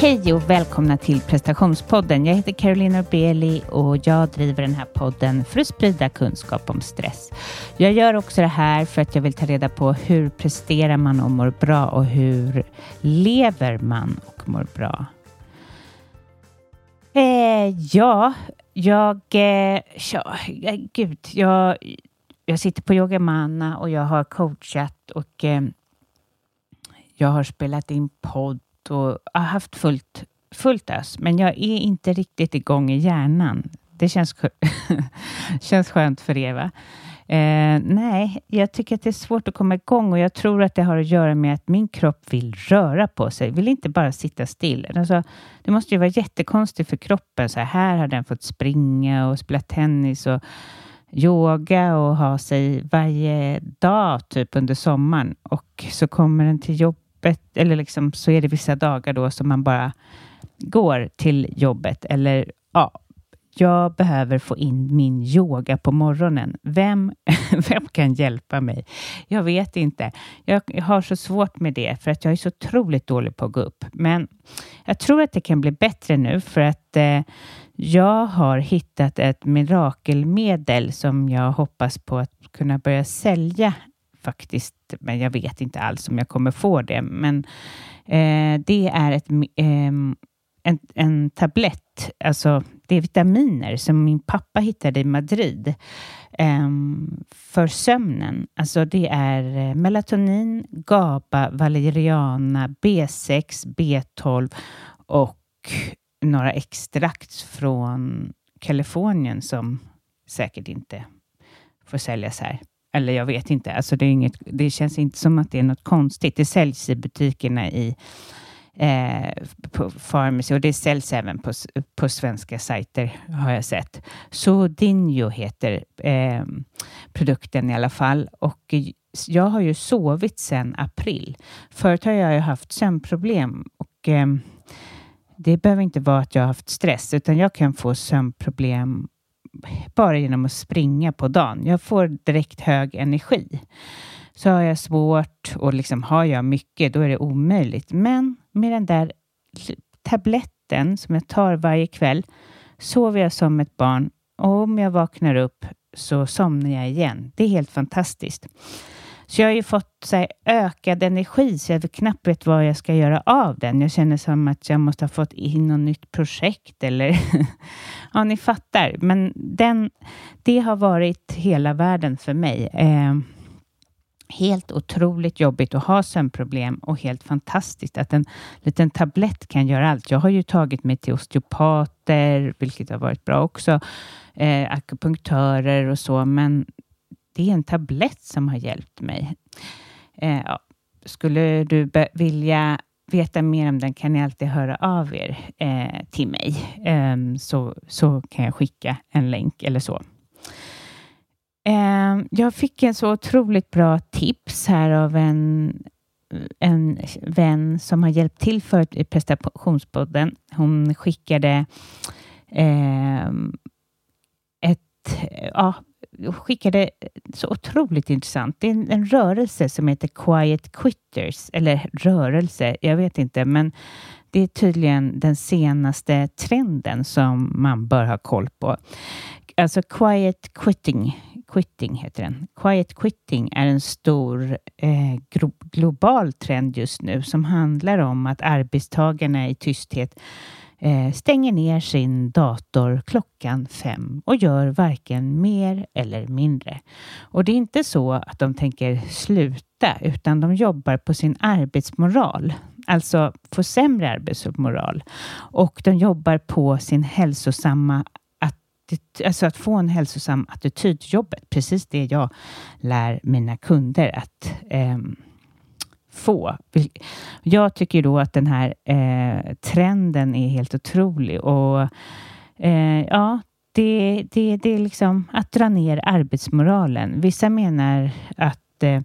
Hej och välkomna till prestationspodden. Jag heter Carolina Beli och jag driver den här podden för att sprida kunskap om stress. Jag gör också det här för att jag vill ta reda på hur presterar man och mår bra och hur lever man och mår bra. Eh, ja, jag... Eh, ja, eh, gud, jag, jag sitter på Yogamana och jag har coachat och eh, jag har spelat in podd och har haft fullt, fullt ös, men jag är inte riktigt igång i hjärnan. Det känns, känns skönt för Eva. Eh, nej, jag tycker att det är svårt att komma igång och jag tror att det har att göra med att min kropp vill röra på sig, vill inte bara sitta still. Alltså, det måste ju vara jättekonstigt för kroppen. Så här har den fått springa och spela tennis och yoga och ha sig varje dag typ under sommaren och så kommer den till jobbet jobbet eller liksom, så är det vissa dagar då som man bara går till jobbet eller ja, jag behöver få in min yoga på morgonen. Vem, vem kan hjälpa mig? Jag vet inte. Jag har så svårt med det för att jag är så otroligt dålig på att gå upp. Men jag tror att det kan bli bättre nu för att eh, jag har hittat ett mirakelmedel som jag hoppas på att kunna börja sälja faktiskt, men jag vet inte alls om jag kommer få det. Men eh, det är ett, eh, en, en tablett, alltså det är vitaminer som min pappa hittade i Madrid eh, för sömnen. Alltså det är eh, melatonin, GABA, valeriana, B6, B12 och några extrakt från Kalifornien som säkert inte får säljas här. Eller jag vet inte. Alltså det, är inget, det känns inte som att det är något konstigt. Det säljs i butikerna i eh, på Pharmacy och det säljs även på, på svenska sajter har jag sett. Sodinho heter eh, produkten i alla fall och jag har ju sovit sedan april. Förut har jag ju haft sömnproblem och eh, det behöver inte vara att jag har haft stress utan jag kan få sömnproblem bara genom att springa på dagen. Jag får direkt hög energi. Så har jag svårt och liksom har jag mycket, då är det omöjligt. Men med den där tabletten som jag tar varje kväll sover jag som ett barn och om jag vaknar upp så somnar jag igen. Det är helt fantastiskt. Så jag har ju fått så här, ökad energi så jag knappt vet vad jag ska göra av den. Jag känner som att jag måste ha fått in något nytt projekt eller ja, ni fattar. Men den, det har varit hela världen för mig. Eh, helt otroligt jobbigt att ha sömnproblem och helt fantastiskt att en liten tablett kan göra allt. Jag har ju tagit mig till osteopater, vilket har varit bra också, eh, akupunktörer och så, men det är en tablett som har hjälpt mig. Eh, ja. Skulle du vilja veta mer om den kan ni alltid höra av er eh, till mig, eh, så, så kan jag skicka en länk eller så. Eh, jag fick en så otroligt bra tips här av en, en vän som har hjälpt till för i prestationspodden. Hon skickade eh, ett, ja, skickade eh, så otroligt intressant. Det är en, en, rörelse som heter Quiet Quitters, eller rörelse, jag vet inte, men det är tydligen den senaste trenden som man bör ha koll på. Alltså Quiet Quitting, quitting heter den. Quiet Quitting är en stor eh, global trend just nu som handlar om att arbetstagarna i tysthet Eh, stänger ner sin dator klockan fem och gör varken mer eller mindre. Och det är inte så att de tänker sluta, utan de jobbar på sin arbetsmoral, alltså få sämre arbetsmoral. Och de jobbar på sin hälsosamma Alltså att få en hälsosam attityd till jobbet. Precis det jag lär mina kunder att eh, få. Jag tycker då att den här eh, trenden är helt otrolig och eh, ja, det, det, det är liksom att dra ner arbetsmoralen. Vissa menar att eh,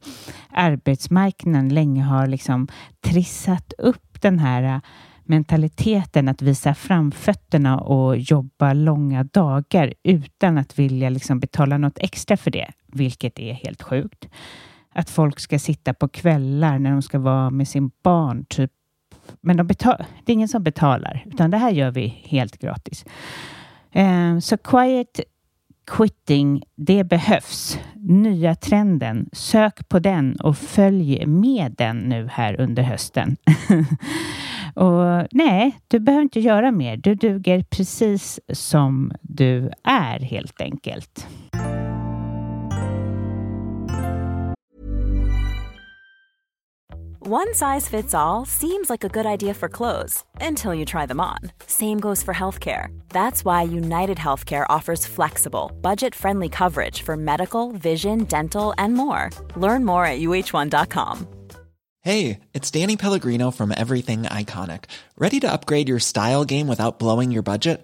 arbetsmarknaden länge har liksom trissat upp den här eh, mentaliteten att visa framfötterna och jobba långa dagar utan att vilja liksom betala något extra för det, vilket är helt sjukt att folk ska sitta på kvällar när de ska vara med sin barn, typ Men de betal, det är ingen som betalar, utan det här gör vi helt gratis. Eh, så quiet quitting, det behövs. Nya trenden. Sök på den och följ med den nu här under hösten. och nej, du behöver inte göra mer. Du duger precis som du är helt enkelt. One size fits all seems like a good idea for clothes until you try them on. Same goes for healthcare. That's why United Healthcare offers flexible, budget friendly coverage for medical, vision, dental, and more. Learn more at uh1.com. Hey, it's Danny Pellegrino from Everything Iconic. Ready to upgrade your style game without blowing your budget?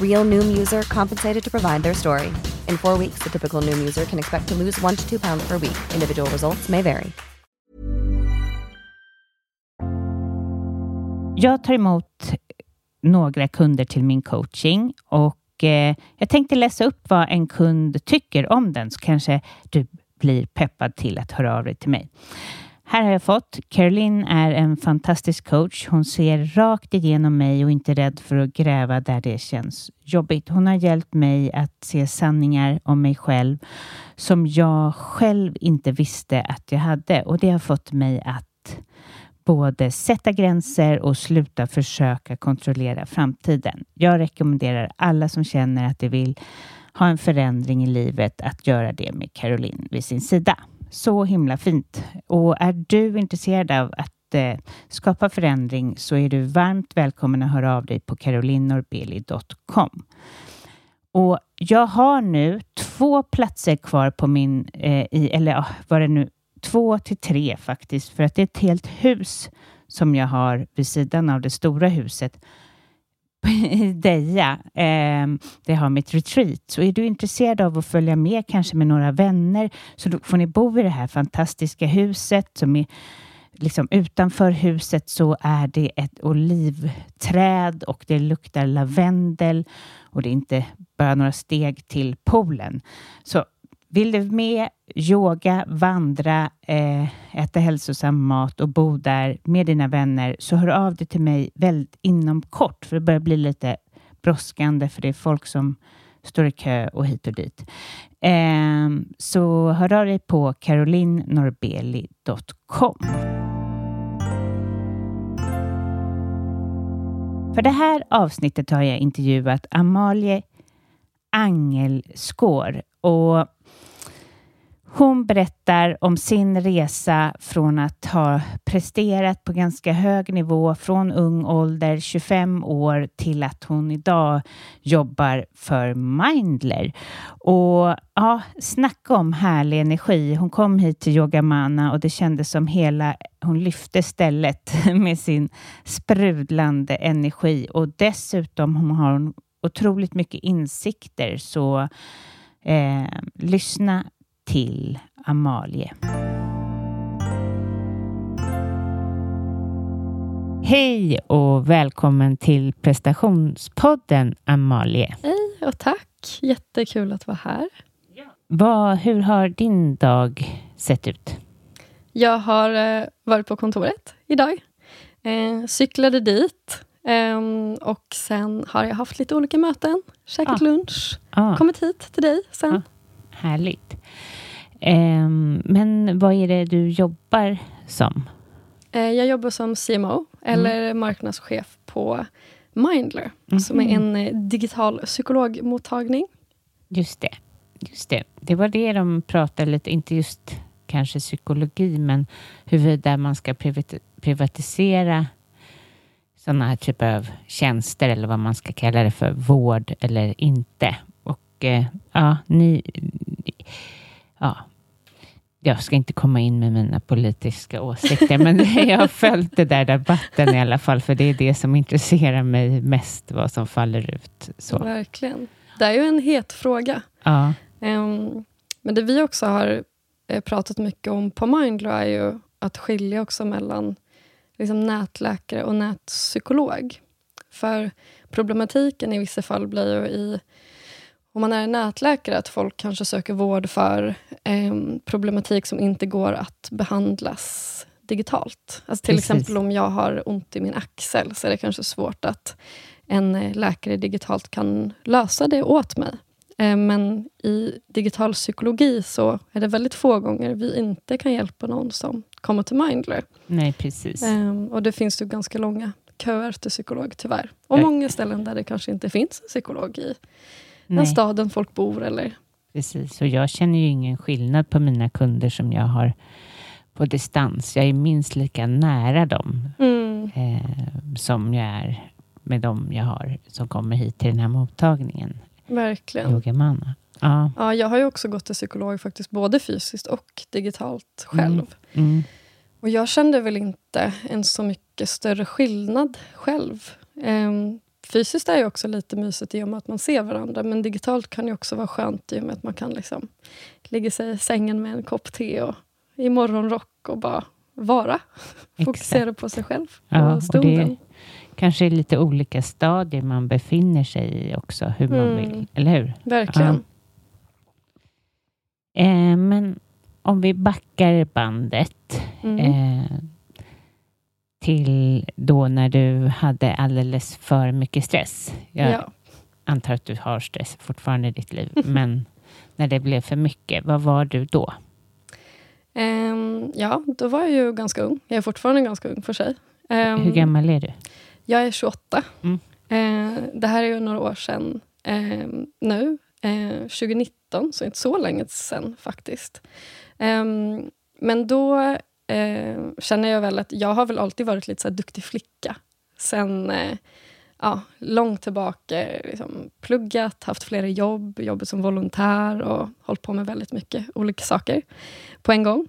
Real Noom user compensated to provide their story. In four weeks, the typical Noom user can expect to lose one to two pounds per week. Individual results may vary. Jag tar emot några kunder till min coaching och eh, jag tänkte läsa upp vad en kund tycker om den så kanske du blir peppad till att höra av dig till mig. Här har jag fått. Caroline är en fantastisk coach. Hon ser rakt igenom mig och inte rädd för att gräva där det känns jobbigt. Hon har hjälpt mig att se sanningar om mig själv som jag själv inte visste att jag hade och det har fått mig att både sätta gränser och sluta försöka kontrollera framtiden. Jag rekommenderar alla som känner att de vill ha en förändring i livet att göra det med Caroline vid sin sida. Så himla fint. Och är du intresserad av att eh, skapa förändring så är du varmt välkommen att höra av dig på carolinorbeli.com. Och jag har nu två platser kvar på min, eh, i, eller ja, vad det nu, två till tre faktiskt, för att det är ett helt hus som jag har vid sidan av det stora huset i Deja, eh, där jag har mitt retreat. Så är du intresserad av att följa med, kanske med några vänner, så då får ni bo i det här fantastiska huset som är liksom utanför huset så är det ett olivträd och det luktar lavendel och det är inte bara några steg till poolen. Så vill du med yoga, vandra, eh, äta hälsosam mat och bo där med dina vänner så hör av dig till mig väldigt inom kort för det börjar bli lite brådskande för det är folk som står i kö och hit och dit. Eh, så hör av dig på carolinnorbeli.com. För det här avsnittet har jag intervjuat Amalie Angelskår och hon berättar om sin resa från att ha presterat på ganska hög nivå från ung ålder, 25 år, till att hon idag jobbar för Mindler. Och ja, snacka om härlig energi. Hon kom hit till Yogamana och det kändes som hela hon lyfte stället med sin sprudlande energi och dessutom hon har hon otroligt mycket insikter så eh, lyssna till Amalie. Hej och välkommen till prestationspodden Amalie. Hej och tack. Jättekul att vara här. Vad, hur har din dag sett ut? Jag har eh, varit på kontoret idag. Eh, cyklade dit. Eh, och sen har jag haft lite olika möten. Käkat Ah. lunch. Ah, Kommit hit till dig sen. Härligt. Ehm, men vad är det du jobbar som? Eh, jag jobbar som CMO, eller marknadschef på Mindler, som är en eh, digital psykologmottagning. Just det. Just det. Det var det de pratade lite, inte just kanske psykologi, men huruvida man ska privat- privatisera sådana här typer av tjänster eller vad man ska kalla det för, vård eller inte. Eh, ja, ni... Ja, jag ska inte komma in med mina politiska åsikter, men jag har följt det där debatten i alla fall, för det är det som intresserar mig mest, vad som faller ut. Så. Verkligen. Det är ju en het fråga. Ja. Ehm, men det vi också har eh, pratat mycket om på Mindler är ju att skilja också mellan liksom, nätläkare och nätpsykolog. För problematiken i vissa fall blir ju i om man är nätläkare, att folk kanske söker vård för em, problematik som inte går att behandlas digitalt. Alltså till Precis. exempel om jag har ont i min axel, så är det kanske svårt att en eh, läkare digitalt kan lösa det åt mig. Eh, Men i digital psykologi så är det väldigt få gånger vi inte kan hjälpa någon som kommer till Mindler. Nej, precis. Ehm, och det finns ju ganska långa köer till psykolog tyvärr. Och många ställen där det kanske inte finns en psykolog i den Nej, staden folk bor eller precis. Och jag känner ju ingen skillnad på mina kunder som jag har på distans. Jag är minst lika nära dem eh, som jag är med dem jag har som kommer hit till den här mottagningen. Verkligen. Yogamanna. Ja. Ja, jag har ju också gått till psykolog faktiskt både fysiskt och digitalt själv. Mm. Och jag kände väl inte en så mycket större skillnad själv. Ehm, fysiskt är ju också lite mysigt i och med att man ser varandra, men digitalt kan ju också vara skönt i och med att man kan liksom ligga sig i sängen med en kopp te och i morgonrock och bara vara. Fokusera på sig själv Ja, och och stunden. det kanske är lite olika stadier man befinner sig i också, hur man Mm. vill. Eller hur? Verkligen. Eh, men om vi backar bandet Mm. eh, till då när du hade alldeles för mycket stress. Jag ja. antar att du har stress fortfarande i ditt liv, men när det blev för mycket, vad var du då? Ehm, ja, då var jag ju ganska ung. Jag är fortfarande ganska ung för sig. Ehm, Hur gammal är du? Jag är 28. Mm. Eh, det här är ju några år sedan eh, nu. Eh, 2019, så inte så länge sedan faktiskt. Ehm, men då eh, känner jag väl att jag har väl alltid varit lite så här duktig flicka. Sen eh, ja, långt tillbaka liksom, pluggat, haft flera jobb, jobbat som volontär och hållit på med väldigt mycket olika saker på en gång.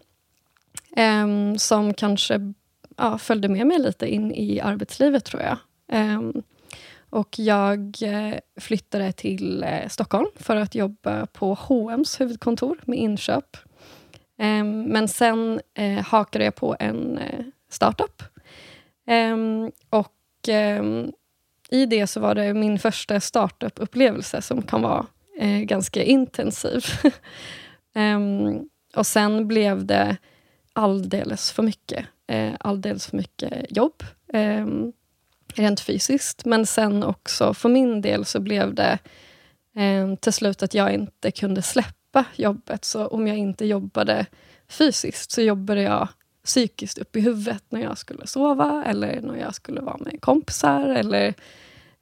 Eh, som kanske ja, följde med mig lite in i arbetslivet, tror jag. Ehm, och jag eh, flyttade till eh, Stockholm för att jobba på H&M's huvudkontor med inköp. Ehm, men sen eh, hakade jag på en eh, startup. Ehm, och ehm, i det så var det min första startup-upplevelse som kan vara eh, ganska intensiv. Och sen blev det alldeles för mycket. Eh, alldeles för mycket jobb. rent fysiskt. Men sen också för min del så blev det eh, till slut att jag inte kunde släppa jobbet. Så om jag inte jobbade fysiskt så jobbade jag psykiskt upp i huvudet när jag skulle sova eller när jag skulle vara med kompisar. Eller,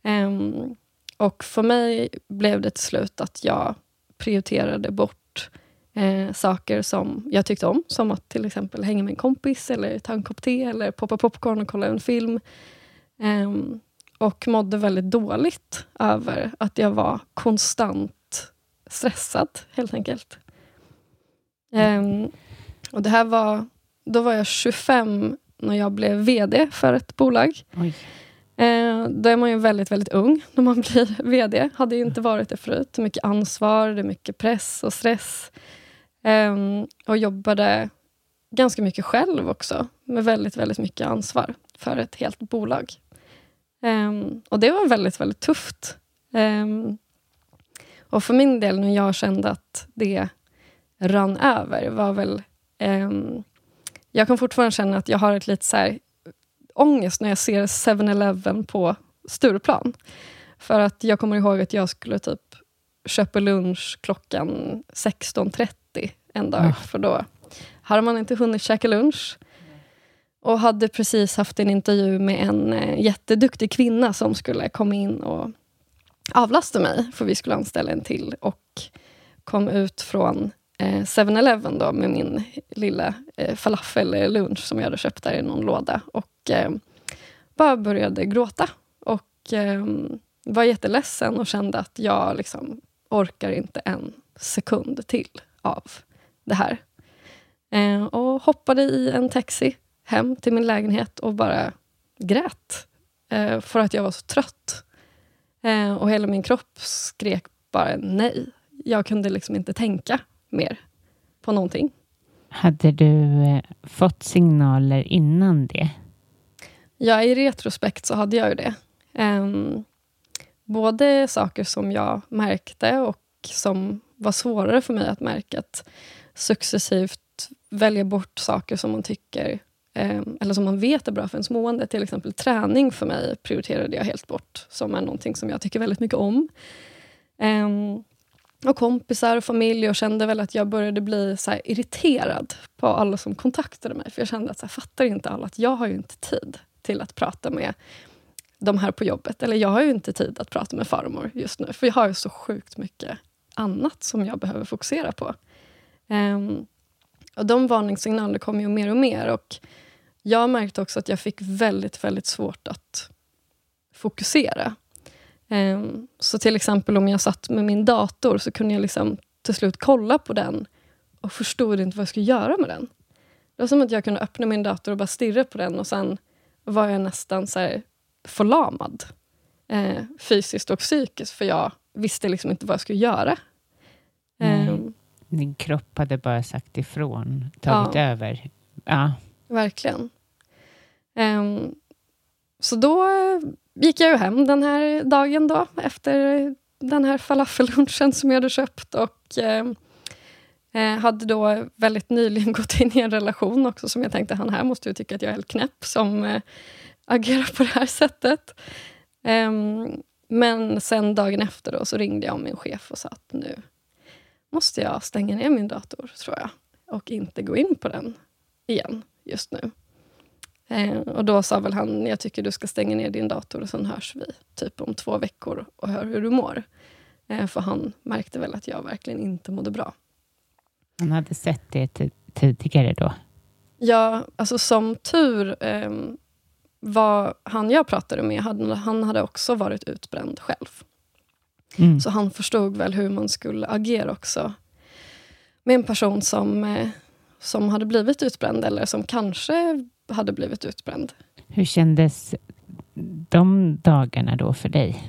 um, och för mig blev det till slut att jag prioriterade bort eh, saker som jag tyckte om. Som att till exempel hänga med en kompis, eller ta en kopp te, eller poppa popcorn och kolla en film. Um, och mådde väldigt dåligt över att jag var konstant stressad, helt enkelt. Ehm, och det här var, då var jag 25 när jag blev VD för ett bolag. Oj. Eh, då är man ju väldigt, väldigt ung när man blir VD. Hade ju inte varit det förut. Det är mycket ansvar, det är mycket press och stress. Ehm, och jobbade ganska mycket själv också, med väldigt, väldigt mycket ansvar för ett helt bolag. Ehm, och det var väldigt, väldigt tufft. Och för min del, när jag kände att det rann över, var väl ehm, jag kan fortfarande känna att jag har ett lite så här, ångest när jag ser 7-Eleven på Stureplan. För att jag kommer ihåg att jag skulle typ köpa lunch klockan 16.30 en dag. Mm. För då hade man inte hunnit käka lunch. Och hade precis haft en intervju med en eh, jätteduktig kvinna som skulle komma in och avlasta mig, för vi skulle anställa en till. Och kom ut från eh, 7-Eleven med min lilla eh, falafel-lunch som jag hade köpt där i någon låda. Och eh, bara började gråta. Och eh, var jätteledsen och kände att jag liksom orkar inte en sekund till av det här. Eh, och hoppade i en taxi hem till min lägenhet och bara grät. Eh, för att jag var så trött. Eh, och hela min kropp skrek bara nej. Jag kunde liksom inte tänka mer på någonting. Hade du eh, fått signaler innan det? Ja, i retrospekt så hade jag ju det. Um, både saker som jag märkte och som var svårare för mig att märka. Att successivt välja bort saker som man tycker Ehm, eller som man vet är bra för ens mående. Till exempel träning för mig prioriterade jag helt bort, som är någonting som jag tycker väldigt mycket om. Um, och kompisar och familj Jag kände väl att jag började bli så irriterad på alla som kontaktade mig. För jag kände att så här, fattar inte alla att jag har ju inte tid till att prata med de här på jobbet. Eller jag har ju inte tid att prata med farmor just nu. För jag har ju så sjukt mycket annat som jag behöver fokusera på. Um, och De varningssignalerna kom ju mer och mer. Och jag märkte också att jag fick väldigt, väldigt svårt att fokusera. Um, så till exempel om jag satt med min dator så kunde jag liksom till slut kolla på den och förstod inte vad jag skulle göra med den. Det var som att jag kunde öppna min dator och bara stirra på den och sen var jag nästan så här förlamad. Eh, fysiskt och psykiskt, för jag visste liksom inte vad jag skulle göra. Um, Din kropp hade bara sagt ifrån, tagit ja, över. Ja. Verkligen. Um, så då gick jag ju hem den här dagen då, efter den här falafellunchen som jag hade köpt. Och ehm, eh, hade då väldigt nyligen gått in i en relation också, som jag tänkte, han här måste ju tycka att jag är helt knäpp, som eh, agerar på det här sättet. Eh, men sen dagen efter då, så ringde jag min chef och sa att nu måste jag stänga ner min dator, tror jag. Och inte gå in på den igen just nu. Eh, och då sa väl han, jag tycker du ska stänga ner din dator och sen hörs vi typ om två veckor och hör hur du mår. Eh, för han märkte väl att jag verkligen inte mådde bra. Han hade sett det tidigare då? Ja, alltså som tur eh, var han jag pratade med, han, han hade också varit utbränd själv. Mm. Så han förstod väl hur man skulle agera också med en person som, eh, som hade blivit utbränd eller som kanske hade blivit utbränd. Hur kändes de dagarna då för dig?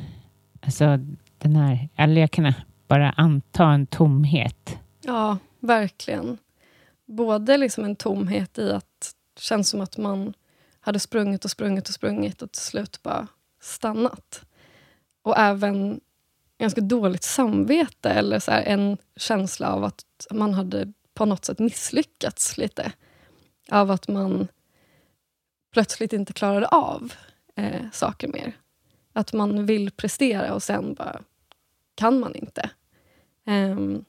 Alltså den här, eller jag kan bara anta en tomhet. Ja, verkligen. Både liksom en tomhet i att det känns som att man hade sprungit och sprungit och sprungit och till slut bara stannat. Och även ganska dåligt samvete eller så en känsla av att man hade på något sätt misslyckats lite. Av att man plötsligt inte klarade av eh, saker mer. Att man vill prestera och sen bara kan man inte. Um,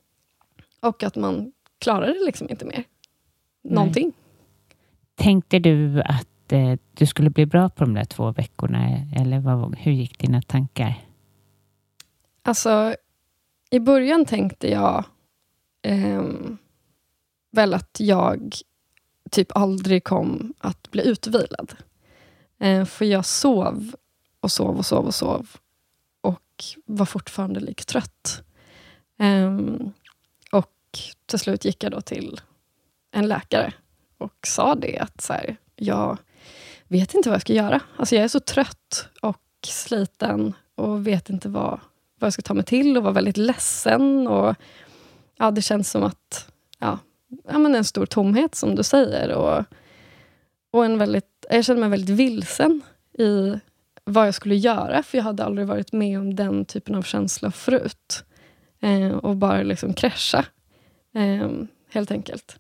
och att man klarar det liksom inte mer. Någonting. Nej. Tänkte du att eh, du skulle bli bra på de där två veckorna? Eller vad, hur gick dina tankar? Alltså, i början tänkte jag eh, väl att jag typ aldrig kom att bli utvilad. Eh, för jag sov och sov och sov och sov och var fortfarande lika trött. Eh, och till slut gick jag då till en läkare och sa det att så här, jag vet inte vad jag ska göra. Alltså jag är så trött och sliten och vet inte vad, vad jag ska ta mig till och var väldigt ledsen. Och, ja, det känns som att ja, ja, men en stor tomhet, som du säger. Och, och en väldigt, jag kände mig väldigt vilsen i vad jag skulle göra, för jag hade aldrig varit med om den typen av känsla förut. Eh, och bara liksom krascha, eh, helt enkelt.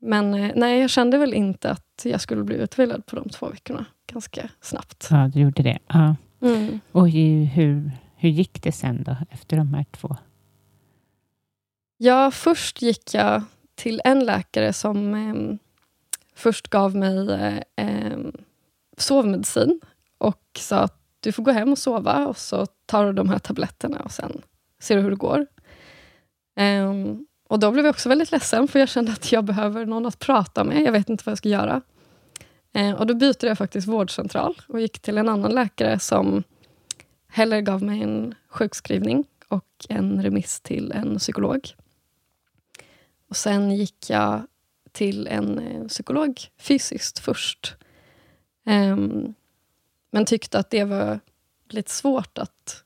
Men eh, nej, jag kände väl inte att jag skulle bli utvilad på de två veckorna. Ganska snabbt. Ja, du gjorde det. Ja. Mm. Och hur, hur, hur gick det sen då, efter de här två? Ja, först gick jag till en läkare som eh, först gav mig eh, sovmedicin och sa att du får gå hem och sova och så tar du de här tabletterna och sen ser du hur det går. Um, och Då blev jag också väldigt ledsen, för jag kände att jag behöver någon att prata med. Jag vet inte vad jag ska göra. Uh, och Då bytte jag faktiskt vårdcentral och gick till en annan läkare som hellre gav mig en sjukskrivning och en remiss till en psykolog. Och Sen gick jag till en eh, psykolog fysiskt först. Um, men tyckte att det var lite svårt att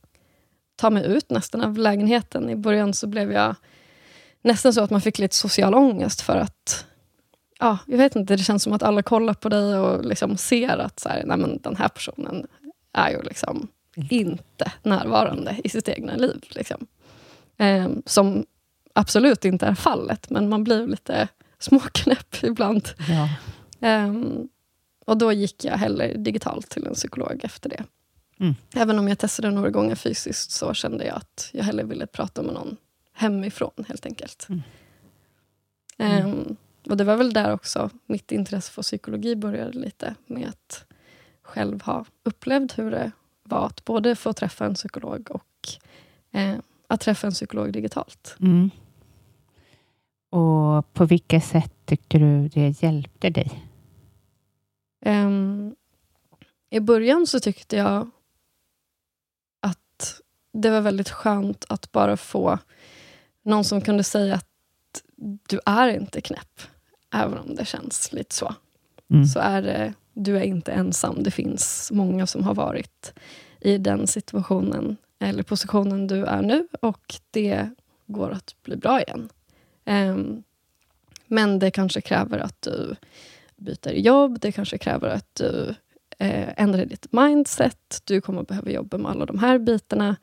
ta mig ut nästan av lägenheten. I början så blev jag nästan så att man fick lite social ångest för att ja, jag vet inte, det känns som att alla kollar på dig och liksom ser att så här, nej, men den här personen är ju liksom inte närvarande i sitt egna liv. Liksom. Eh, som absolut inte är fallet, men man blir lite småknäpp ibland. Ja. Eh, och då gick jag heller digitalt till en psykolog efter det. Mm. Även om jag testade några gånger fysiskt så kände jag att jag hellre ville prata med någon hemifrån helt enkelt. Mm. Um, och det var väl där också mitt intresse för psykologi började lite med att själv ha upplevt hur det var att både få träffa en psykolog och eh, att träffa en psykolog digitalt. Mm. Och på vilka sätt tyckte du det hjälpte dig? Um, I början så tyckte jag att det var väldigt skönt att bara få någon som kunde säga att du är inte knäpp, även om det känns lite så. Mm. Så är det, du är inte ensam. Det finns många som har varit i den situationen, eller positionen du är nu, och det går att bli bra igen. Um, men det kanske kräver att du byter jobb, det kanske kräver att du eh, ändrar ditt mindset. Du kommer behöva jobba med alla de här bitarna.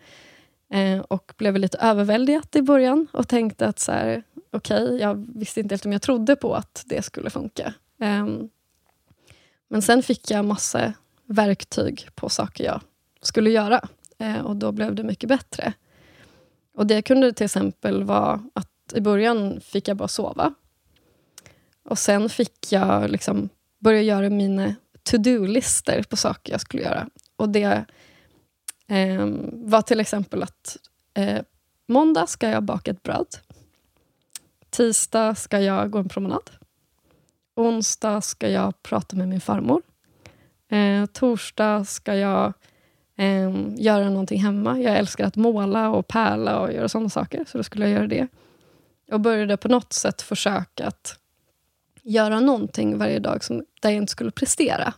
Eh, och blev lite överväldigad i början och tänkte att så här, okej, okay, jag visste inte helt om jag trodde på att det skulle funka. Ehm, men sen fick jag massa verktyg på saker jag skulle göra eh, och då blev det mycket bättre. Och Det kunde till exempel vara att i början fick jag bara sova. Och sen fick jag liksom börja göra mina to-do-listor på saker jag skulle göra. Och det eh, var till exempel att eh, måndag ska jag baka ett bröd. Tisdag ska jag gå en promenad. Onsdag ska jag prata med min farmor. Eh, torsdag ska jag eh, göra någonting hemma. Jag älskar att måla och pärla och göra sådana saker, så då skulle jag göra det. Och började på något sätt försöka att göra någonting varje dag som, där jag inte skulle prestera.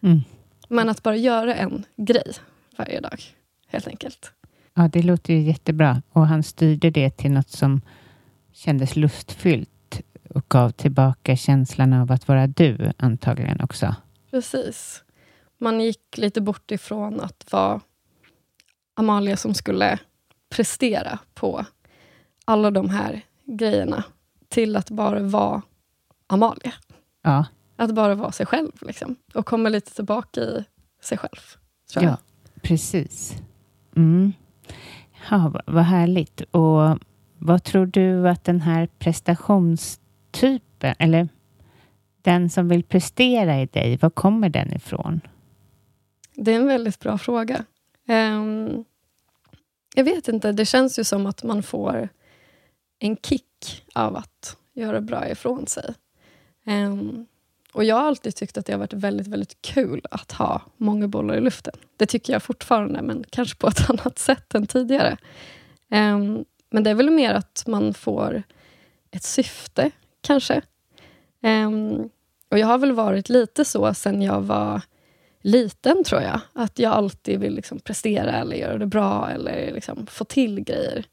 Mm. Men att bara göra en grej varje dag, helt enkelt. Ja, det låter ju jättebra. Och han styrde det till något som kändes lustfyllt och gav tillbaka känslan av att vara du, antagligen också. Precis. Man gick lite bort ifrån att vara Amalia som skulle prestera på alla de här grejerna till att bara vara Amalia. Ja. Att bara vara sig själv liksom. och komma lite tillbaka i sig själv. Ja, precis. Mm. Ja, vad härligt. Och vad tror du att den här prestationstypen, eller den som vill prestera i dig, var kommer den ifrån? Det är en väldigt bra fråga. Um, jag vet inte, det känns ju som att man får en kick av att göra bra ifrån sig. Um, och Jag har alltid tyckt att det har varit väldigt, väldigt kul att ha många bollar i luften. Det tycker jag fortfarande, men kanske på ett annat sätt än tidigare. Um, men det är väl mer att man får ett syfte, kanske. Um, och Jag har väl varit lite så sen jag var liten, tror jag. Att jag alltid vill liksom prestera eller göra det bra eller liksom få till grejer.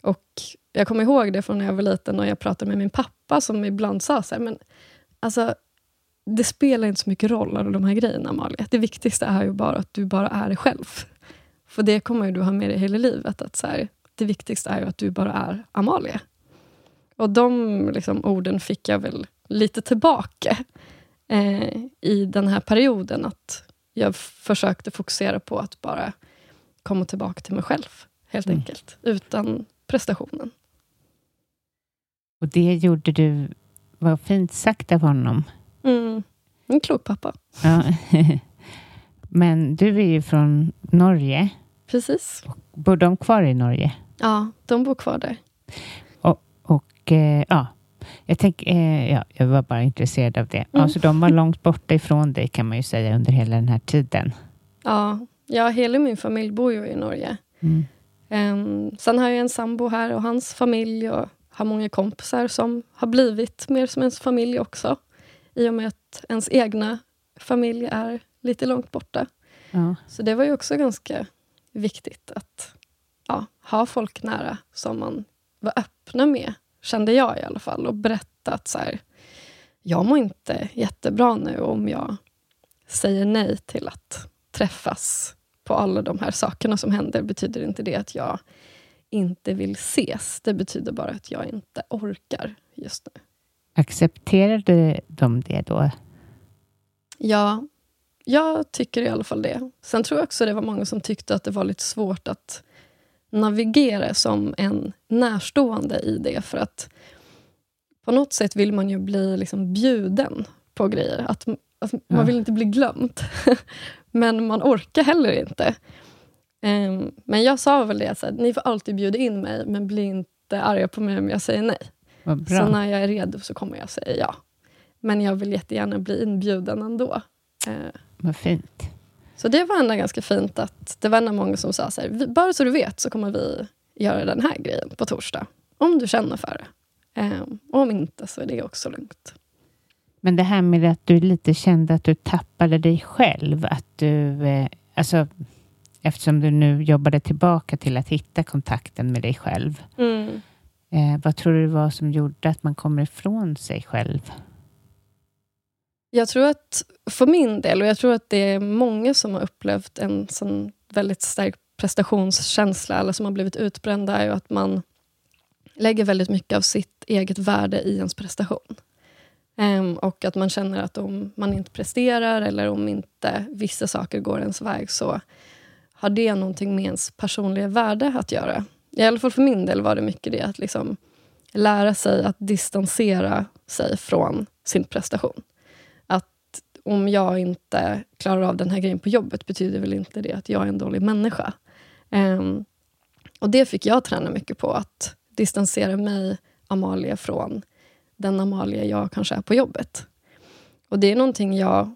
Och jag kommer ihåg det från när jag var liten och jag pratade med min pappa som ibland sa så här, men alltså, det spelar inte så mycket roll, alla de här grejerna, Amalia. Det viktigaste är ju bara att du bara är dig själv. För det kommer ju du ha med dig hela livet. Att så här, det viktigaste är ju att du bara är Amalia. Och de liksom, orden fick jag väl lite tillbaka eh, i den här perioden. Att jag försökte fokusera på att bara komma tillbaka till mig själv, helt Mm. enkelt. Utan prestationen. Och det gjorde du, vad fint sagt av honom. Mm. En klok pappa. Ja. Men du är ju från Norge. Precis. Bor de kvar i Norge? Ja, de bor kvar där. Och eh, ja, jag, tänk, eh, ja, jag var bara intresserad av det. Mm. Alltså, de var långt borta ifrån dig kan man ju säga under hela den här tiden. Ja, ja hela min familj bor ju i Norge. Mm. Um, sen har jag en sambo här och hans familj och har många kompisar som har blivit mer som ens familj också. I och med att ens egna familj är lite långt borta. Ja. Så det var ju också ganska viktigt att ja, ha folk nära som man var öppna med, kände jag i alla fall. Och berätta att så här, jag mår inte jättebra nu om jag säger nej till att träffas på alla de här sakerna som händer. betyder inte det att jag inte vill ses. Det betyder bara att jag inte orkar just nu. Accepterade de det då? Ja, jag tycker i alla fall det. Sen tror jag också det var många som tyckte att det var lite svårt att navigera som en närstående i det. För att på något sätt vill man ju bli liksom bjuden på grejer. Att, att. Man vill inte bli glömd. Men man orkar heller inte. Ehm, men jag sa väl det, så här, ni får alltid bjuda in mig, men bli inte arga på mig om jag säger nej. Så när jag är redo så kommer jag säga ja. Men jag vill jättegärna bli inbjuden ändå. Eh, Vad fint. så det var ändå ganska fint att det var ändå många som sa så här, "Vi- bara så du vet så kommer vi göra den här grejen på torsdag. Om du känner för det. Och om inte så är det också lugnt. Men det här med att du lite kände att du tappade dig själv. Att du, eh, alltså, eftersom du nu jobbade tillbaka till att hitta kontakten med dig själv. Eh, vad tror du det var som gjorde att man kommer ifrån sig själv? Jag tror att för min del, och jag tror att det är många som har upplevt en sån väldigt stark prestationskänsla, eller som har blivit utbrända, är ju att man lägger väldigt mycket av sitt eget värde i ens prestation. Ehm, och att man känner att om man inte presterar, eller om inte vissa saker går ens väg, så har det någonting med ens personliga värde att göra. I alla fall för min del var det mycket det, att liksom lära sig att distansera sig från sin prestation Att om jag inte klarar av den här grejen på jobbet betyder väl inte det att jag är en dålig människa. Um, och det fick jag träna mycket på, att distansera mig, Amalia, från den Amalia jag kanske är på jobbet. Och det är någonting jag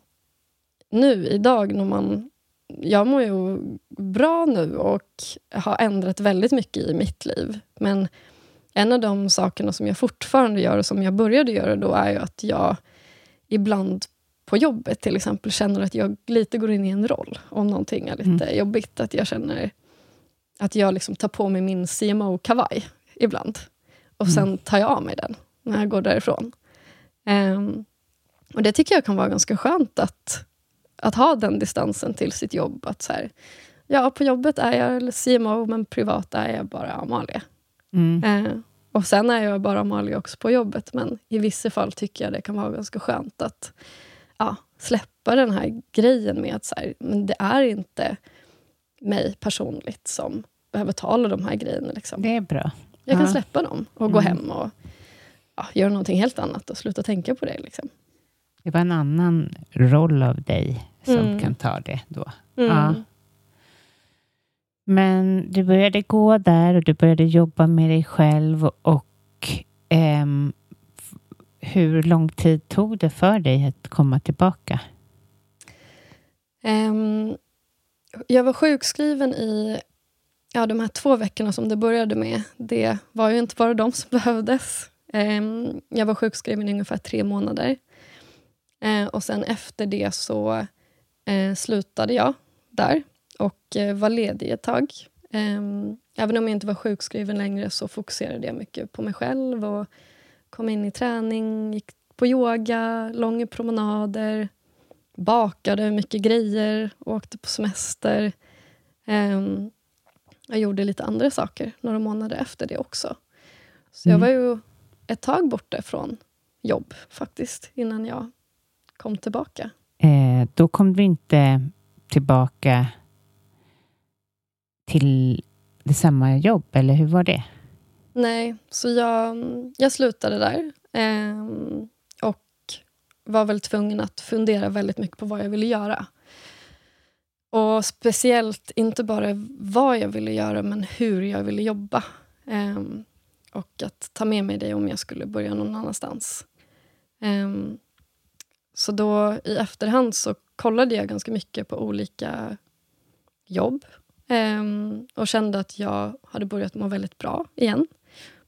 nu, idag, när man... Jag mår ju bra nu och har ändrat väldigt mycket i mitt liv. Men en av de sakerna som jag fortfarande gör och som jag började göra då är ju att jag ibland på jobbet till exempel känner att jag lite går in i en roll om någonting är lite jobbigt. Att jag känner att jag liksom tar på mig min CMO-kavaj ibland. Och sen tar jag av mig den när jag går därifrån. Ehm, och Det tycker jag kan vara ganska skönt att, att ha den distansen till sitt jobb. Att så här, ja, på jobbet är jag CMO, men privat är jag bara Amalia. Mm. Eh, och sen är jag bara Amalia också på jobbet, men i vissa fall tycker jag det kan vara ganska skönt att ja, släppa den här grejen med att så här, men det är inte mig personligt som behöver ta alla de här grejerna. Liksom. Det är bra. Jag kan Ja. släppa dem och gå Mm. hem och ja, göra någonting helt annat och sluta tänka på det. Liksom. Det var en annan roll av dig som Mm. kan ta det då. Mm. Ja. Men du började gå där och du började jobba med dig själv och f- hur lång tid tog det för dig att komma tillbaka? Ehm, jag var sjukskriven i ja, de här två veckorna som det började med. Det var ju inte bara de som behövdes. Ehm, jag var sjukskriven i ungefär tre månader. Eh, och sen efter det så eh, slutade jag där och eh, var ledig ett tag. Ehm, även om jag inte var sjukskriven längre så fokuserade jag mycket på mig själv och kom in i träning, gick på yoga, långa promenader, bakade mycket grejer, åkte på semester. Ehm, jag gjorde lite andra saker några månader efter det också. Så jag Mm. var ju ett tag borta från jobb faktiskt, innan jag kom tillbaka. Eh, då kom du inte tillbaka till det samma jobb, eller hur var det? Nej, så jag, jag slutade där. Eh, och var väl tvungen att fundera väldigt mycket på vad jag ville göra. Och speciellt inte bara vad jag ville göra, men hur jag ville jobba. Eh, och att ta med mig det om jag skulle börja någon annanstans. Eh, så då i efterhand så kollade jag ganska mycket på olika jobb Um, och kände att jag hade börjat må väldigt bra igen.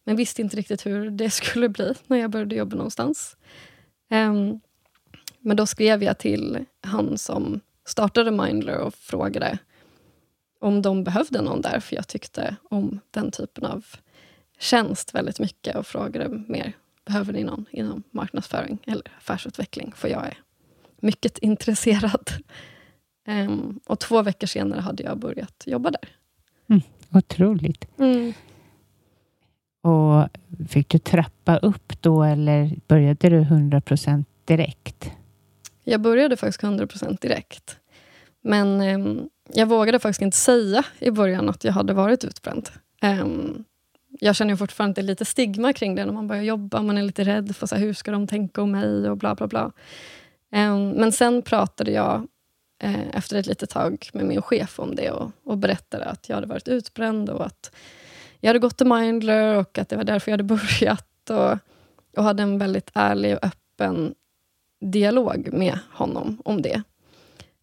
Men visste inte riktigt hur det skulle bli när jag började jobba någonstans. Um, men då skrev jag till han som startade Mindler och frågade om de behövde någon där, för jag tyckte om den typen av tjänst väldigt mycket och frågade mer, behöver ni någon inom marknadsföring eller affärsutveckling? För jag är mycket intresserad. Um, och två veckor senare hade jag börjat jobba där. Mm, otroligt. Mm. Och Fick du trappa upp då eller började du 100% direkt? Jag började faktiskt 100% direkt. Men um, jag vågade faktiskt inte säga i början att jag hade varit utbränd. Um, jag känner fortfarande lite stigma kring det när man börjar jobba. Man är lite rädd för så här, hur ska de tänka om mig och bla bla bla. Um, men sen pratade jag eh, efter ett litet tag med min chef om det och, och berättade att jag hade varit utbränd och att jag hade gått till Mindler och att det var därför jag hade börjat. Och, och hade en väldigt ärlig och öppen dialog med honom om det.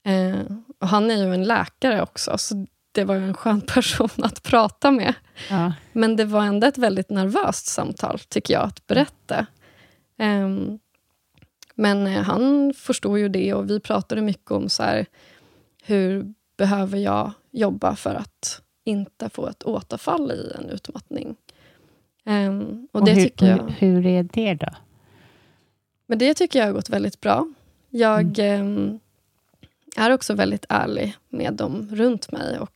Eh, och han är ju en läkare också, så det var en skön person att prata med. Ja. Men det var ändå ett väldigt nervöst samtal, tycker jag, att berätta. Um, men eh, han förstod ju det och vi pratade mycket om så här, hur behöver jag jobba för att inte få ett återfall i en utmattning. Um, och, och det hur, tycker jag, hur är det då? Men det tycker jag har gått väldigt bra. Jag mm. um, är också väldigt ärlig med dem runt mig och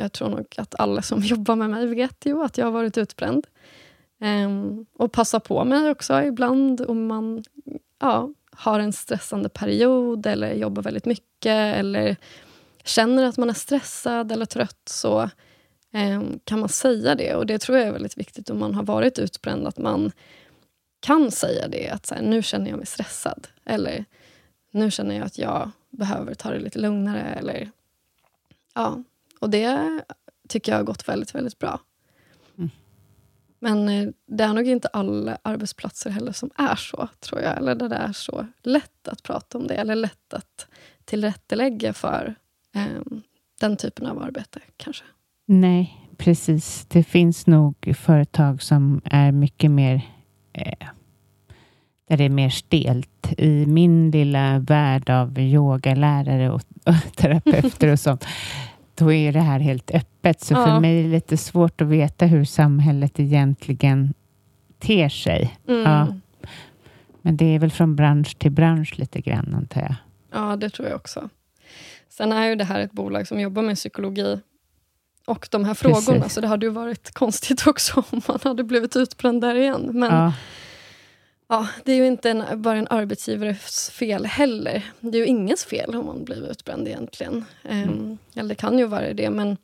jag tror nog att alla som jobbar med mig vet ju att jag har varit utbränd. Um, och passar på mig också ibland om man ja, har en stressande period eller jobbar väldigt mycket eller känner att man är stressad eller trött så um, kan man säga det. Och Det tror jag är väldigt viktigt om man har varit utbränd, att man kan säga det. Att så här, nu känner jag mig stressad. Eller nu känner jag att jag behöver ta det lite lugnare. Eller, ja. Och det tycker jag har gått väldigt, väldigt bra. Men eh, det är nog inte alla arbetsplatser heller som är så, tror jag. Eller där det är så lätt att prata om det, eller lätt att tillrättalägga för eh, den typen av arbete, kanske. Nej, precis. Det finns nog företag som är mycket mer eh, där det är mer stelt. I min lilla värld av yogalärare och, och terapeuter och sånt då är det här helt öppet. Så ja. för mig är det lite svårt att veta hur samhället egentligen ter sig. Mm. Ja. Men det är väl från bransch till bransch lite grann, antar jag. Ja, det tror jag också. Sen är ju det här ett bolag som jobbar med psykologi och de här frågorna, Precis. så det hade ju varit konstigt också om man hade blivit utbränd där igen. Men ja. Ja, det är ju inte en, bara en arbetsgivares fel heller. Det är ju ingens fel om man blir utbränd egentligen. Ehm, mm. Um, eller det kan ju vara det, men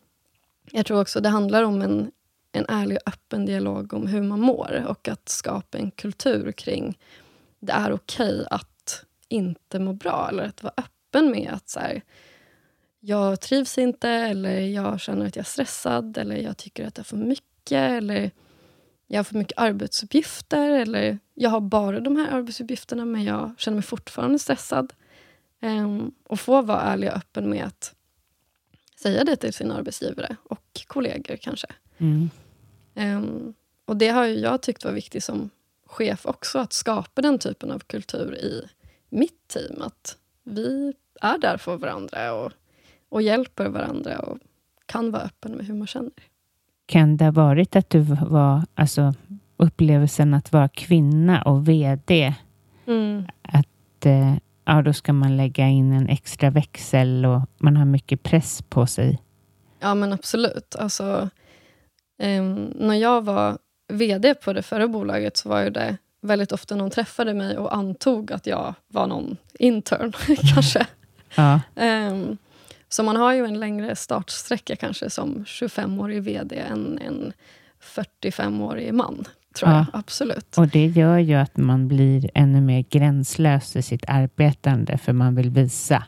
jag tror också det handlar om en, en ärlig och öppen dialog om hur man mår och att skapa en kultur kring det är okej okay att inte må bra, eller att vara öppen med att så här, jag trivs inte, eller jag känner att jag är stressad, eller jag tycker att det är för mycket, eller jag har för mycket arbetsuppgifter eller jag har bara de här arbetsuppgifterna men jag känner mig fortfarande stressad. Um, och få vara ärlig och öppen med att säga det till sin arbetsgivare och kollegor kanske. Mm. Um, och det har jag tyckt var viktigt som chef också, att skapa den typen av kultur i mitt team. Att vi är där för varandra och, och hjälper varandra och kan vara öppen med hur man känner. Kan det ha varit att du var, alltså upplevelsen att vara kvinna och VD, mm. att eh, ja, då ska man lägga in en extra växel och man har mycket press på sig? Ja, men absolut. Alltså, eh, när jag var VD på det förra bolaget så var det väldigt ofta någon träffade mig och antog att jag var någon intern, kanske. Ja. Um, så man har ju en längre startsträcka kanske som 25-årig VD än en 45-årig man, tror Ja. jag. Absolut. Och det gör ju att man blir ännu mer gränslös i sitt arbetande, för man vill visa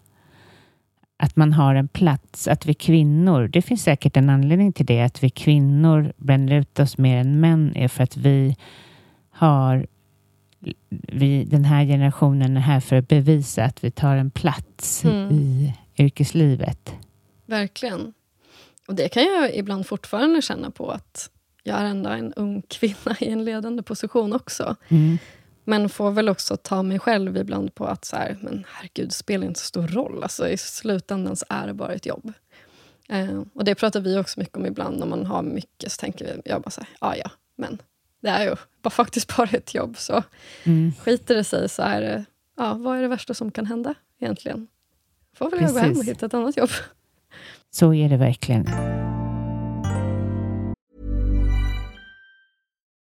att man har en plats, att vi kvinnor, det finns säkert en anledning till det, att vi kvinnor bränner ut oss mer än män, är för att vi har vi, den här generationen är här för att bevisa att vi tar en plats Mm. i yrkeslivet. Verkligen. Och det kan jag ibland fortfarande känna på att jag är ändå en ung kvinna i en ledande position också. Mm. Men får väl också ta mig själv ibland på att så här, men herregud, spelar inte så stor roll. Alltså, I slutändan så är det bara ett jobb. Eh, och det pratar vi också mycket om ibland när man har mycket. Så tänker vi, jag bara så här, ja ja, men det är ju bara, faktiskt bara ett jobb. Så Mm. skiter det sig så är det, ja, vad är det värsta som kan hända egentligen? Får väl jag gå hem och hitta ett annat jobb. Så är det verkligen.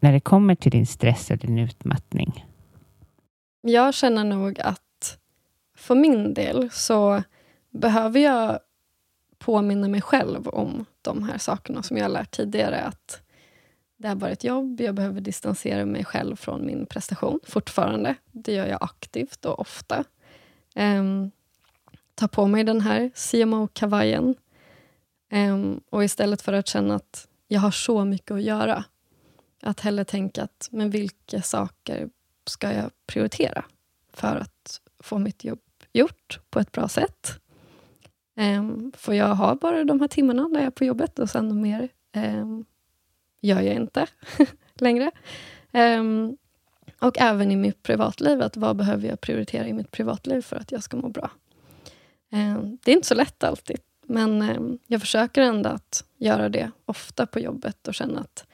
när det kommer till din stress och din utmattning? Jag känner nog att för min del så behöver jag påminna mig själv om de här sakerna som jag har lärt tidigare. Att det är bara ett jobb, jag behöver distansera mig själv från min prestation fortfarande. Det gör jag aktivt och ofta. Um, ta på mig den här CMO-kavajen. Um, ehm, och istället för att känna att jag har så mycket att göra, att hellre tänka att men vilka saker ska jag prioritera för att få mitt jobb gjort på ett bra sätt. Ehm, um, för jag har bara de här timmarna när jag är på jobbet och sen mer um, gör jag inte längre. Um, och även i mitt privatliv, att vad behöver jag prioritera i mitt privatliv för att jag ska må bra? Det är inte så lätt alltid, men jag försöker ändå att göra det ofta på jobbet och känna att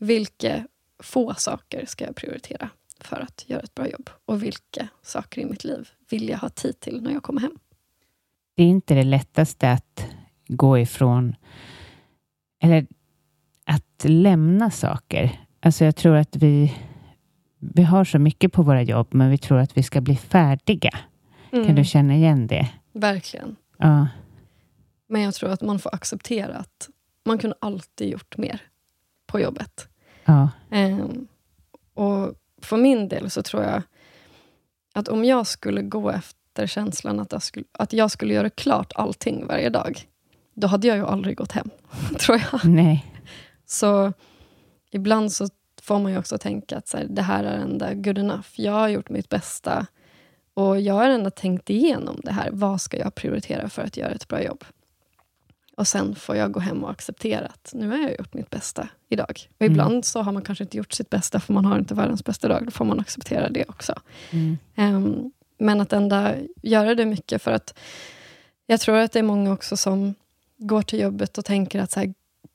vilka få saker ska jag prioritera för att göra ett bra jobb? Och vilka saker i mitt liv vill jag ha tid till när jag kommer hem? Det är inte det lättaste att gå ifrån eller att lämna saker. Alltså jag tror att vi, vi har så mycket på våra jobb, men vi tror att vi ska bli färdiga. Mm. Kan du känna igen det? Verkligen. Ja. Men jag tror att man får acceptera att man kunde alltid gjort mer på jobbet. Ja. Ehm, och för min del så tror jag att om jag skulle gå efter känslan att jag skulle, att jag skulle göra klart allting varje dag, då hade jag ju aldrig gått hem, tror jag. Nej. Så ibland så får man ju också tänka att så här, det här är ändå good enough. Jag har gjort mitt bästa och jag har ändå tänkt igenom det här. Vad ska jag prioritera för att göra ett bra jobb? Och sen får jag gå hem och acceptera att nu har jag gjort mitt bästa idag. Och Mm. ibland så har man kanske inte gjort sitt bästa, för man har inte världens bästa dag. Då får man acceptera det också. Mm. Ehm, men att ändå göra det mycket, för att jag tror att det är många också som går till jobbet och tänker att så här,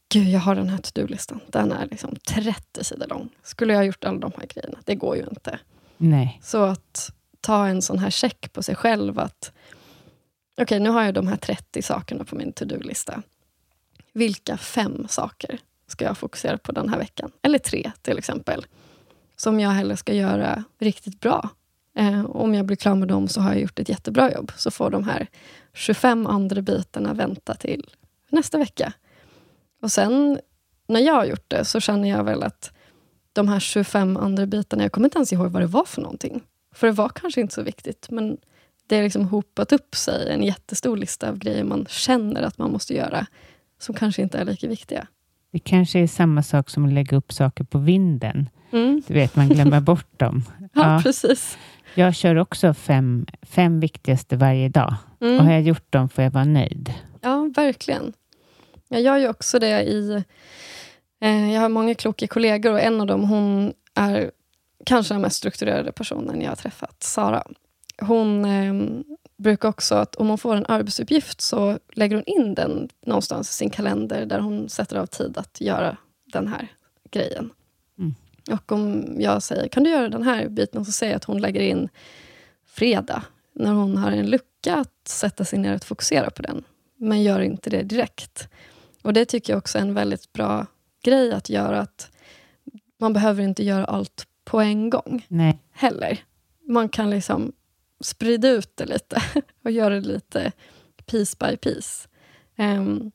Gud, jag har den här to-do-listan. Den är liksom 30 sidor lång. Skulle jag ha gjort alla de här grejerna? Det går ju inte. Nej. Så att ta en sån här check på sig själv att okej, nu har jag de här 30 sakerna på min to-do-lista. Vilka fem saker ska jag fokusera på den här veckan? Eller tre till exempel. Som jag hellre ska göra riktigt bra. Eh, om jag blir klar med dem så har jag gjort ett jättebra jobb. Så får de här 25 andra bitarna vänta till nästa vecka. Och sen när jag har gjort det så känner jag väl att de här 25 andra bitarna, jag kommer inte ens ihåg vad det var för någonting. För det var kanske inte så viktigt, men det har liksom hopat upp sig en jättestor lista av grejer man känner att man måste göra, som kanske inte är lika viktiga. Det kanske är samma sak som att lägga upp saker på vinden. Mm. Du vet, man glömmer bort dem. Ja, Ja. precis. Jag kör också fem, fem viktigaste varje dag. Mm. Och har jag gjort dem får jag vara nöjd. Ja, verkligen. Jag gör ju också det i... Eh, jag har många kloka kollegor och en av dem hon är kanske den mest strukturerade personen jag har träffat, Sara. Hon eh, brukar också, att om hon får en arbetsuppgift så lägger hon in den någonstans i sin kalender där hon sätter av tid att göra den här grejen. Mm. Och om jag säger, kan du göra den här biten? Så säger jag att hon lägger in fredag, när hon har en lucka att sätta sig ner och fokusera på den. Men gör inte det direkt. Och det tycker jag också är en väldigt bra grej att göra. att Man behöver inte göra allt på en gång Nej. heller. Man kan liksom sprida ut det lite och göra det lite piece by piece. Um,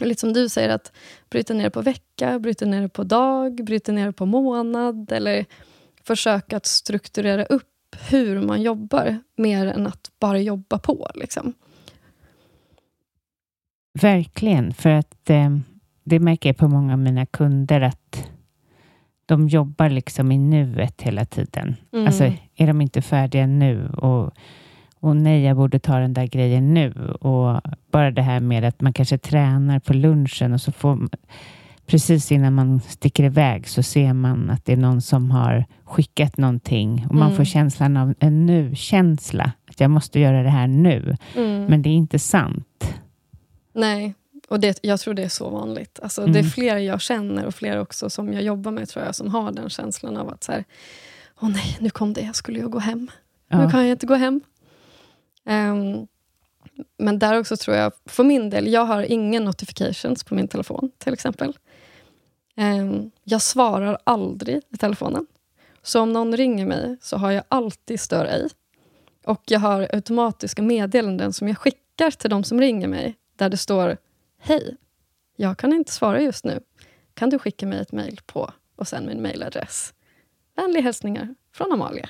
och lite som du säger, att bryta ner det på vecka, bryta ner det på dag, bryta ner det på månad eller försöka att strukturera upp hur man jobbar mer än att bara jobba på. Liksom. Verkligen, för att eh, det märker jag på många av mina kunder att de jobbar liksom i nuet hela tiden. Mm. Alltså, är de inte färdiga nu? Och, och nej, jag borde ta den där grejen nu. Och bara det här med att man kanske tränar på lunchen och så får precis innan man sticker iväg så ser man att det är någon som har skickat någonting och man Mm. får känslan av en nu-känsla. Att jag måste göra det här nu. Mm. Men det är inte sant. Nej, och det, jag tror det är så vanligt. Alltså, Mm. Det är fler jag känner och fler också som jag jobbar med tror jag som har den känslan av att så här, åh nej, nu kom det, jag skulle ju gå hem. Nu Ja. kan jag inte gå hem. Ehm, men där också tror jag, för min del, jag har ingen notifications på min telefon till exempel. Ehm, jag svarar aldrig i telefonen. Så om någon ringer mig så har jag alltid stör ej. Och jag har automatiska meddelanden som jag skickar till de som ringer mig, där det står Hej, jag kan inte svara just nu. Kan du skicka mig ett mejl på och sen min mejladress? Vänliga hälsningar från Amalia.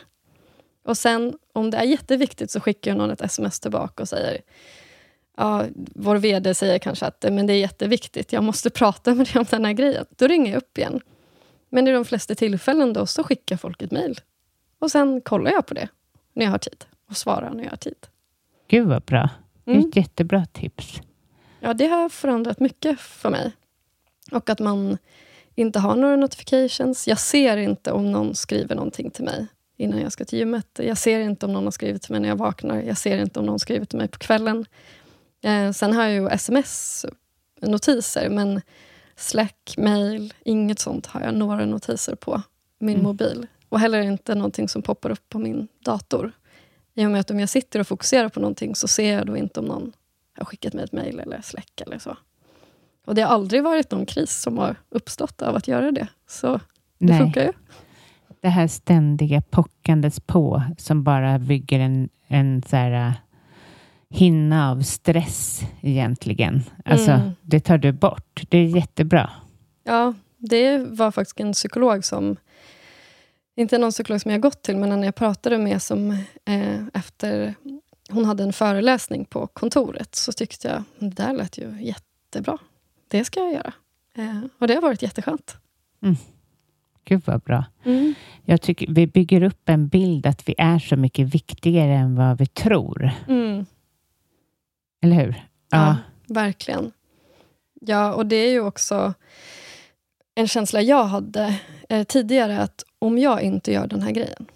Och sen, om det är jätteviktigt, så skickar någon ett sms tillbaka och säger ja, Vår VD säger kanske att men det är jätteviktigt, jag måste prata med dig om den här grejen. Då ringer jag upp igen. Men i de flesta tillfällen då så skickar folk ett mejl. Och sen kollar jag på det när jag har tid och svarar när jag har tid. Gud vad bra. Det är Mm. ett jättebra tips. Ja, det har förändrat mycket för mig. Och att man inte har några notifications. Jag ser inte om någon skriver någonting till mig innan jag ska till gymmet. Jag ser inte om någon har skrivit till mig när jag vaknar. Jag ser inte om någon skriver till mig på kvällen. Eh, sen har jag ju sms-notiser, men Slack, mail, inget sånt har jag några notiser på min Mm. mobil. Och heller inte någonting som poppar upp på min dator. I och med att om jag sitter och fokuserar på någonting så ser jag då inte om någon har skickat mig ett mejl eller Slack eller så. Och det har aldrig varit någon kris som har uppstått av att göra det. Så det Nej, funkar ju. det här ständiga pockandes på som bara bygger en, en så här, äh, hinna av stress egentligen. Alltså, Mm. det tar du bort. Det är jättebra. Ja, det var faktiskt en psykolog som, inte någon psykolog som jag gått till, men en jag pratade med som eh, efter hon hade en föreläsning på kontoret, så tyckte jag, det där lät ju jättebra. Det ska jag göra. Eh, och det har varit jätteskönt. Gud vad bra. Mm. Jag tycker vi bygger upp en bild att vi är så mycket viktigare än vad vi tror. Mm. Eller hur? Ja, verkligen. Ja, och det är ju också en känsla jag hade eh, tidigare, att om jag inte gör den här grejen,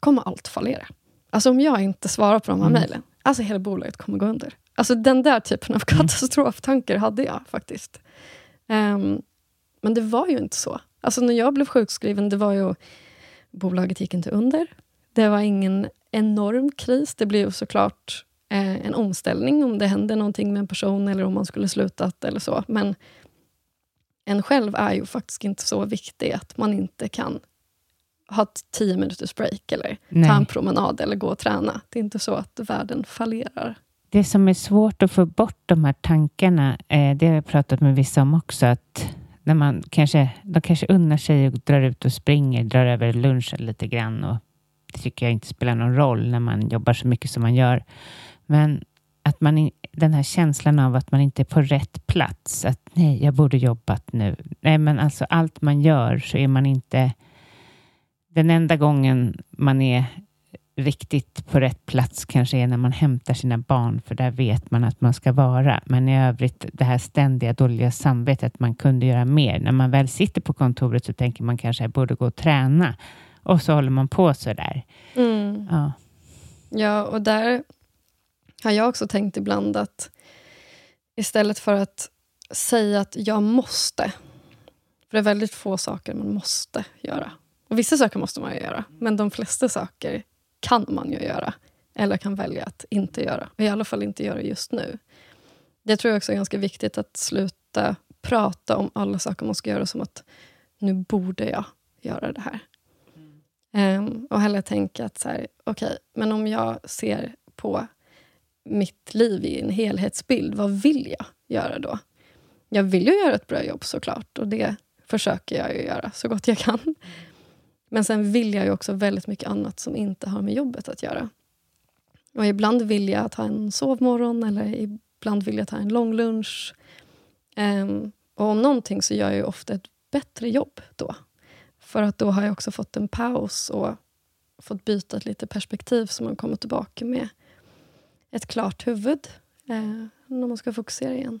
kommer allt fallera. Alltså om jag inte svarar på de här mm. mejlen, alltså hela bolaget kommer gå under. Alltså den där typen av mm. katastroftankar hade jag faktiskt. Um, men det var ju inte så. Alltså när jag blev sjukskriven, det var ju... Bolaget gick inte under. Det var ingen enorm kris. Det blev såklart eh, en omställning om det hände någonting med en person eller om man skulle slutat eller så. Men en själv är ju faktiskt inte så viktig att man inte kan ha ett tio minuters break eller Nej. ta en promenad eller gå och träna. Det är inte så att världen fallerar. Det som är svårt att få bort de här tankarna, eh, det har jag pratat med vissa om också, att när man kanske, de kanske unnar sig och drar ut och springer, drar över lunchen lite grann och det tycker jag inte spelar någon roll när man jobbar så mycket som man gör. Men att man, den här känslan av att man inte är på rätt plats, att nej, jag borde jobbat nu. Nej, men alltså allt man gör så är man inte den enda gången man är riktigt på rätt plats kanske är när man hämtar sina barn, för där vet man att man ska vara. Men i övrigt, det här ständiga dåliga samvetet, att man kunde göra mer. När man väl sitter på kontoret så tänker man kanske jag borde gå och träna. Och så håller man på så där. Mm. Ja. ja, och där har jag också tänkt ibland att istället för att säga att jag måste, för det är väldigt få saker man måste göra. Och Vissa saker måste man ju göra, men de flesta saker kan man ju göra. Eller kan välja att inte göra. I alla fall inte göra just nu. Det tror jag också är ganska viktigt att sluta prata om alla saker man ska göra som att nu borde jag göra det här. Um, och hellre tänka att så här, okay, men om jag ser på mitt liv i en helhetsbild, vad vill jag göra då? Jag vill ju göra ett bra jobb såklart och det försöker jag ju göra så gott jag kan. Men sen vill jag ju också väldigt mycket annat som inte har med jobbet att göra. Och ibland vill jag ta en sovmorgon eller ibland vill jag ta en lång lunch. Um, och om någonting så gör jag ofta ett bättre jobb då. För att då har jag också fått en paus och fått byta ett lite perspektiv så man kommer tillbaka med ett klart huvud eh, när man ska fokusera igen.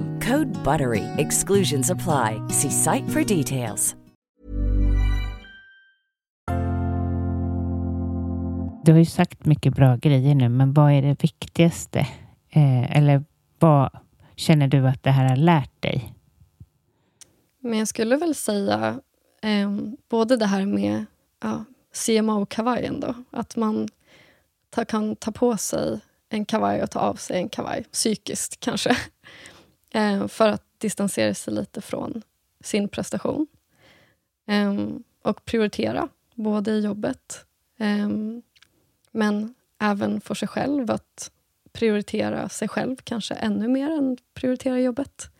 Code BUTTERY. Exclusions apply. See site for details. Du har ju sagt mycket bra grejer nu, men vad är det viktigaste? Eh, eller vad känner du att det här har lärt dig? Men jag skulle väl säga eh, både det här med ja, CMO-kavajen. Då, att man ta, kan ta på sig en kavaj och ta av sig en kavaj, psykiskt kanske. Eh, för att distansera sig lite från sin prestation. Ehm, och prioritera, både i jobbet ehm, men även för sig själv, att prioritera sig själv kanske ännu mer än prioritera jobbet.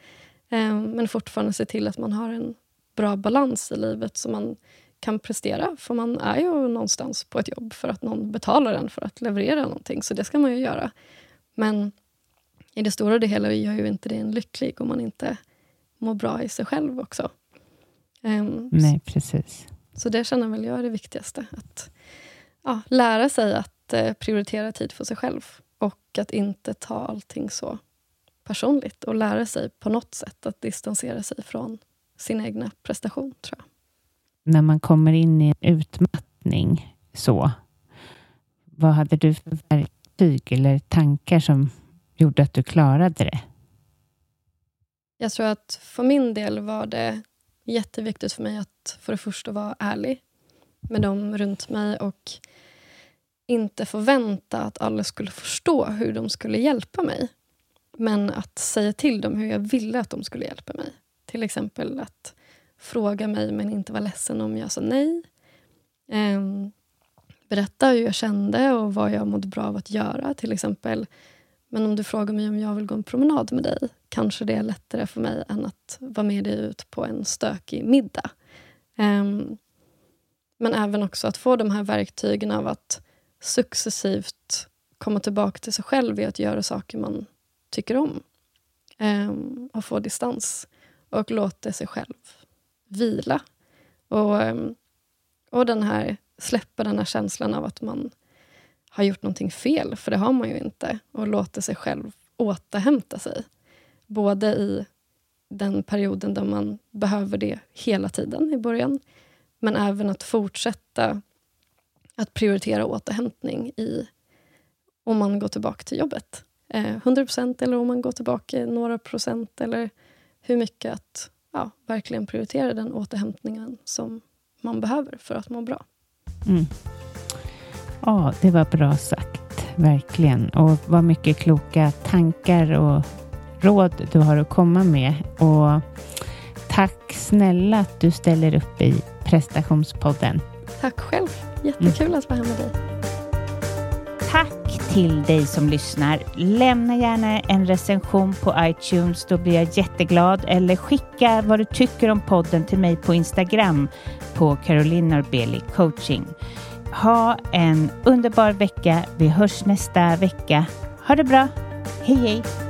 Ehm, men fortfarande se till att man har en bra balans i livet så man kan prestera. För man är ju någonstans på ett jobb för att någon betalar en för att leverera någonting. Så det ska man ju göra. Men i det stora och det hela gör ju inte det en lycklig om man inte mår bra i sig själv också. Um, Nej, precis. Så det känner väl jag är det viktigaste. Att ja, lära sig att eh, prioritera tid för sig själv och att inte ta allting så personligt och lära sig på något sätt att distansera sig från sin egna prestation, tror jag. När man kommer in i en utmattning, så, vad hade du för verktyg eller tankar som gjorde att du klarade det? Jag tror att för min del var det jätteviktigt för mig att för det första vara ärlig med dem runt mig och inte förvänta att alla skulle förstå hur de skulle hjälpa mig. Men att säga till dem hur jag ville att de skulle hjälpa mig. Till exempel att fråga mig men inte vara ledsen om jag sa nej. Ehm, berätta hur jag kände och vad jag mådde bra av att göra. Till exempel, men om du frågar mig om jag vill gå en promenad med dig kanske det är lättare för mig än att vara med dig ut på en stökig middag. Um, men även också att få de här verktygen av att successivt komma tillbaka till sig själv i att göra saker man tycker om. Um, och få distans och låta sig själv vila. Och, um, och den här, släppa den här känslan av att man har gjort någonting fel, för det har man ju inte. Och låter sig själv återhämta sig. Både i den perioden där man behöver det hela tiden i början, men även att fortsätta att prioritera återhämtning i om man går tillbaka till jobbet. Eh, 100 procent eller om man går tillbaka några procent eller hur mycket att ja, verkligen prioritera den återhämtningen som man behöver för att må bra. Mm. Ja, det var bra sagt, verkligen. Och vad mycket kloka tankar och råd du har att komma med. Och tack snälla att du ställer upp i prestationspodden. Tack själv. Jättekul mm. att vara här med dig. Tack till dig som lyssnar. Lämna gärna en recension på iTunes, då blir jag jätteglad. Eller skicka vad du tycker om podden till mig på Instagram på Caroline Norbeli coaching. Ha en underbar vecka. Vi hörs nästa vecka. Ha det bra. Hej hej!